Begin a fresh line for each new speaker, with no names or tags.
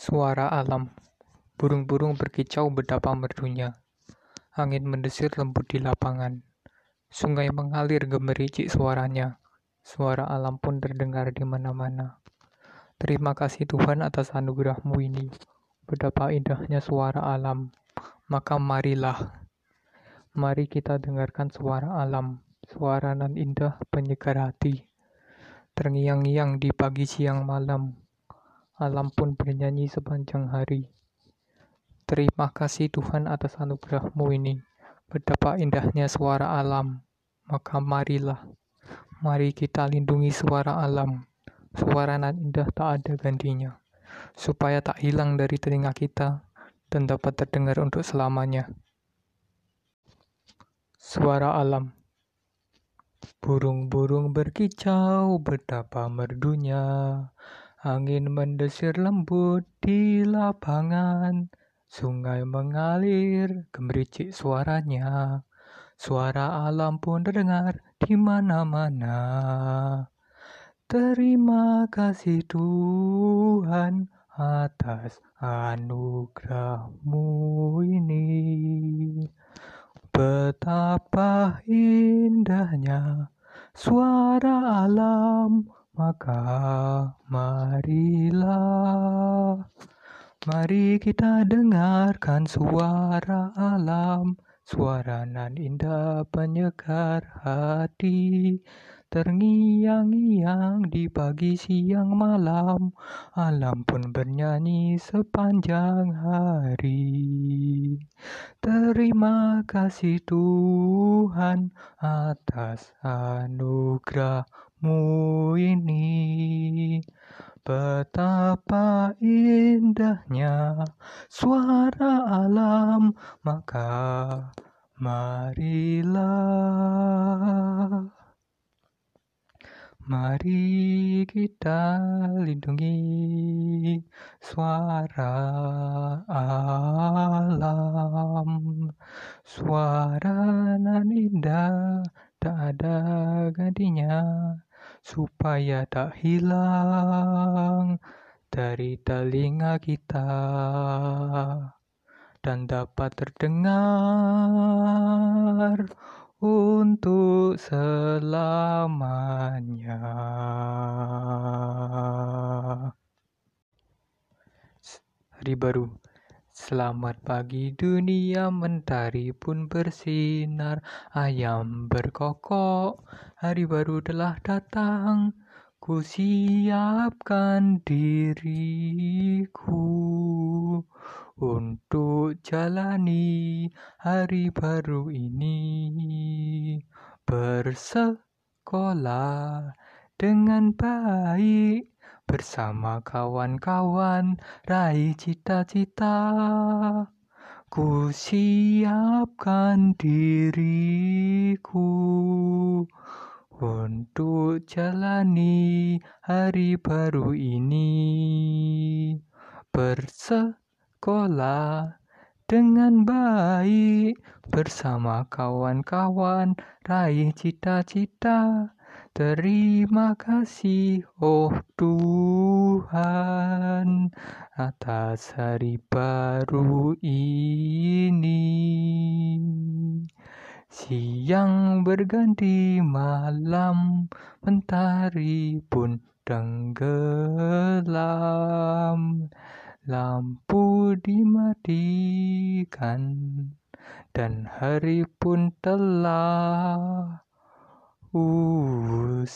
Suara alam. Burung-burung berkicau betapa merdunya. Angin mendesir lembut di lapangan. Sungai mengalir gemericik suaranya. Suara alam pun terdengar di mana-mana. Terima kasih Tuhan atas anugerahmu ini. Betapa indahnya suara alam. Maka marilah. Mari kita dengarkan suara alam. Suara nan indah penyegar hati. Terngiang-ngiang di pagi siang malam alam pun bernyanyi sepanjang hari. Terima kasih Tuhan atas anugerahmu ini. Betapa indahnya suara alam. Maka marilah, mari kita lindungi suara alam. Suara nan indah tak ada gantinya. Supaya tak hilang dari telinga kita dan dapat terdengar untuk selamanya. Suara alam Burung-burung berkicau betapa merdunya Angin mendesir lembut di lapangan, sungai mengalir gemericik suaranya. Suara alam pun terdengar di mana-mana. Terima kasih Tuhan atas anugerahmu ini. Betapa indahnya suara alam maka marilah, mari kita dengarkan suara alam, suara nan indah penyegar hati. Terngiang-ngiang di pagi siang malam, alam pun bernyanyi sepanjang hari. Terima kasih Tuhan atas anugerahmu ini. Betapa indahnya suara alam, maka marilah Mari kita lindungi suara alam Suara nan indah tak ada gantinya Supaya tak hilang dari telinga kita Dan dapat terdengar untuk selamanya. Hari baru. Selamat pagi dunia mentari pun bersinar Ayam berkokok Hari baru telah datang. Ku siapkan diriku untuk jalani hari baru ini. Bersekolah dengan baik. Bersama kawan-kawan raih cita-cita. Ku siapkan diriku untuk jalani hari baru ini. Bersekolah sekolah dengan baik. Bersama kawan-kawan raih cita-cita. Terima kasih oh Tuhan atas hari baru ini. Siang berganti malam, mentari pun tenggelam lampu dimatikan dan hari pun telah うう、